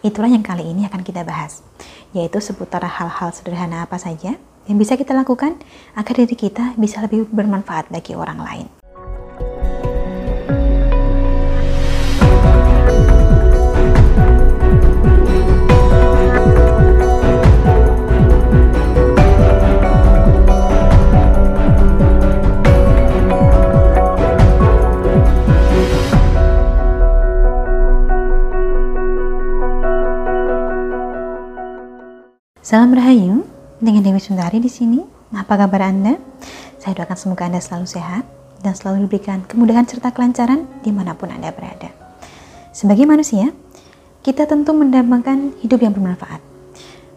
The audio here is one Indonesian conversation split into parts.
Itulah yang kali ini akan kita bahas, yaitu seputar hal-hal sederhana apa saja yang bisa kita lakukan agar diri kita bisa lebih bermanfaat bagi orang lain. Salam Rahayu, dengan Dewi Sundari di sini. Apa kabar Anda? Saya doakan semoga Anda selalu sehat dan selalu diberikan kemudahan serta kelancaran di mana pun Anda berada. Sebagai manusia, kita tentu mendambakan hidup yang bermanfaat.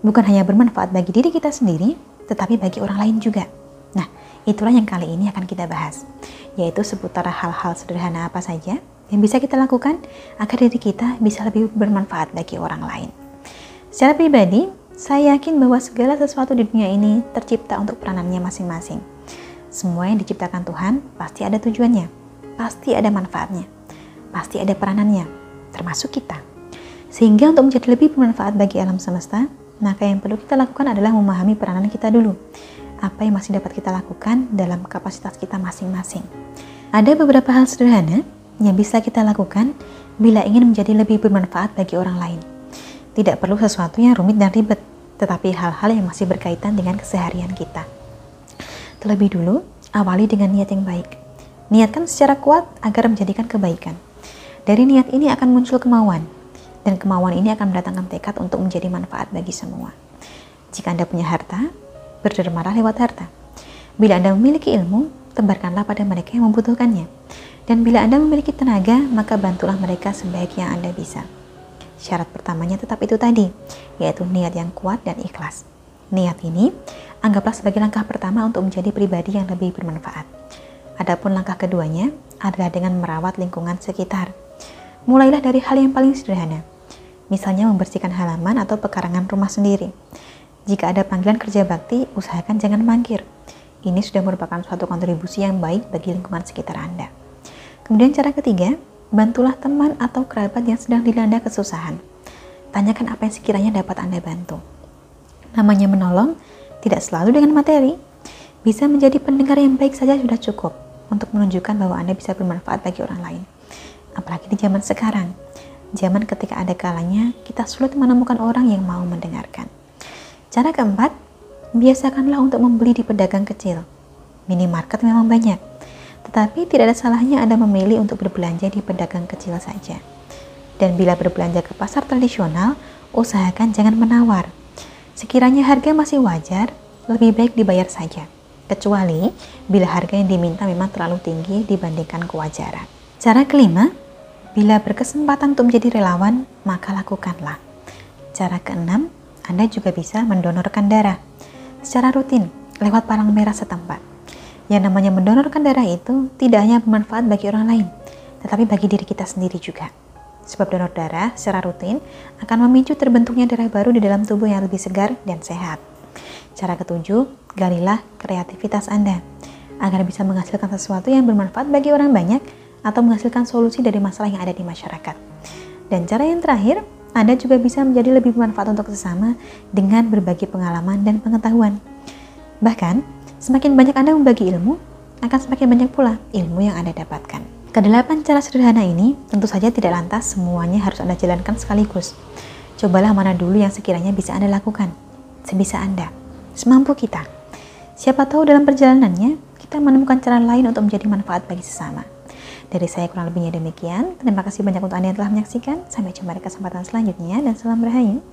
Bukan hanya bermanfaat bagi diri kita sendiri, tetapi bagi orang lain juga. Nah, itulah yang kali ini akan kita bahas, yaitu seputar hal-hal sederhana apa saja yang bisa kita lakukan agar diri kita bisa lebih bermanfaat bagi orang lain. Secara pribadi, saya yakin bahwa segala sesuatu di dunia ini tercipta untuk peranannya masing-masing. Semua yang diciptakan Tuhan pasti ada tujuannya, pasti ada manfaatnya, pasti ada peranannya, termasuk kita. Sehingga untuk menjadi lebih bermanfaat bagi alam semesta, maka yang perlu kita lakukan adalah memahami peranan kita dulu. Apa yang masih dapat kita lakukan dalam kapasitas kita masing-masing. Ada beberapa hal sederhana yang bisa kita lakukan bila ingin menjadi lebih bermanfaat bagi orang lain. Tidak perlu sesuatu yang rumit dan ribet, tetapi hal-hal yang masih berkaitan dengan keseharian kita. Terlebih dulu, awali dengan niat yang baik. Niatkan secara kuat agar menjadikan kebaikan. Dari niat ini akan muncul kemauan, dan kemauan ini akan mendatangkan tekad untuk menjadi manfaat bagi semua. Jika Anda punya harta, berdermalah lewat harta. Bila Anda memiliki ilmu, tebarkanlah pada mereka yang membutuhkannya. Dan bila Anda memiliki tenaga, maka bantulah mereka sebaik yang Anda bisa. Syarat pertamanya tetap itu tadi, yaitu niat yang kuat dan ikhlas. Niat ini anggaplah sebagai langkah pertama untuk menjadi pribadi yang lebih bermanfaat. Adapun langkah keduanya adalah dengan merawat lingkungan sekitar. Mulailah dari hal yang paling sederhana, misalnya membersihkan halaman atau pekarangan rumah sendiri. Jika ada panggilan kerja bakti, usahakan jangan mangkir. Ini sudah merupakan suatu kontribusi yang baik bagi lingkungan sekitar Anda. Kemudian cara ketiga, bantulah teman atau kerabat yang sedang dilanda kesusahan. Tanyakan apa yang sekiranya dapat Anda bantu. Namanya menolong tidak selalu dengan materi. Bisa menjadi pendengar yang baik saja sudah cukup untuk menunjukkan bahwa Anda bisa bermanfaat bagi orang lain. Apalagi di zaman sekarang. Zaman ketika ada kalanya kita sulit menemukan orang yang mau mendengarkan. Cara keempat, biasakanlah untuk membeli di pedagang kecil. Minimarket memang banyak, tetapi tidak ada salahnya Anda memilih untuk berbelanja di pedagang kecil saja. Dan bila berbelanja ke pasar tradisional, usahakan jangan menawar. Sekiranya harga masih wajar, lebih baik dibayar saja. Kecuali bila harga yang diminta memang terlalu tinggi dibandingkan kewajaran. Cara kelima, bila berkesempatan untuk menjadi relawan, maka lakukanlah. Cara keenam, Anda juga bisa mendonorkan darah secara rutin lewat palang merah setempat. Yang namanya mendonorkan darah itu tidak hanya bermanfaat bagi orang lain, tetapi bagi diri kita sendiri juga. Sebab donor darah secara rutin akan memicu terbentuknya darah baru di dalam tubuh yang lebih segar dan sehat. Cara ketujuh, galilah kreativitas Anda agar bisa menghasilkan sesuatu yang bermanfaat bagi orang banyak atau menghasilkan solusi dari masalah yang ada di masyarakat. Dan cara yang terakhir, Anda juga bisa menjadi lebih bermanfaat untuk sesama dengan berbagi pengalaman dan pengetahuan. Bahkan, Semakin banyak Anda membagi ilmu, akan semakin banyak pula ilmu yang Anda dapatkan. Kedelapan cara sederhana ini tentu saja tidak lantas semuanya harus Anda jalankan sekaligus. Cobalah mana dulu yang sekiranya bisa Anda lakukan. Sebisa Anda, semampu kita. Siapa tahu dalam perjalanannya, kita menemukan cara lain untuk menjadi manfaat bagi sesama. Dari saya kurang lebihnya demikian. Terima kasih banyak untuk Anda yang telah menyaksikan. Sampai jumpa di kesempatan selanjutnya dan salam rahayu.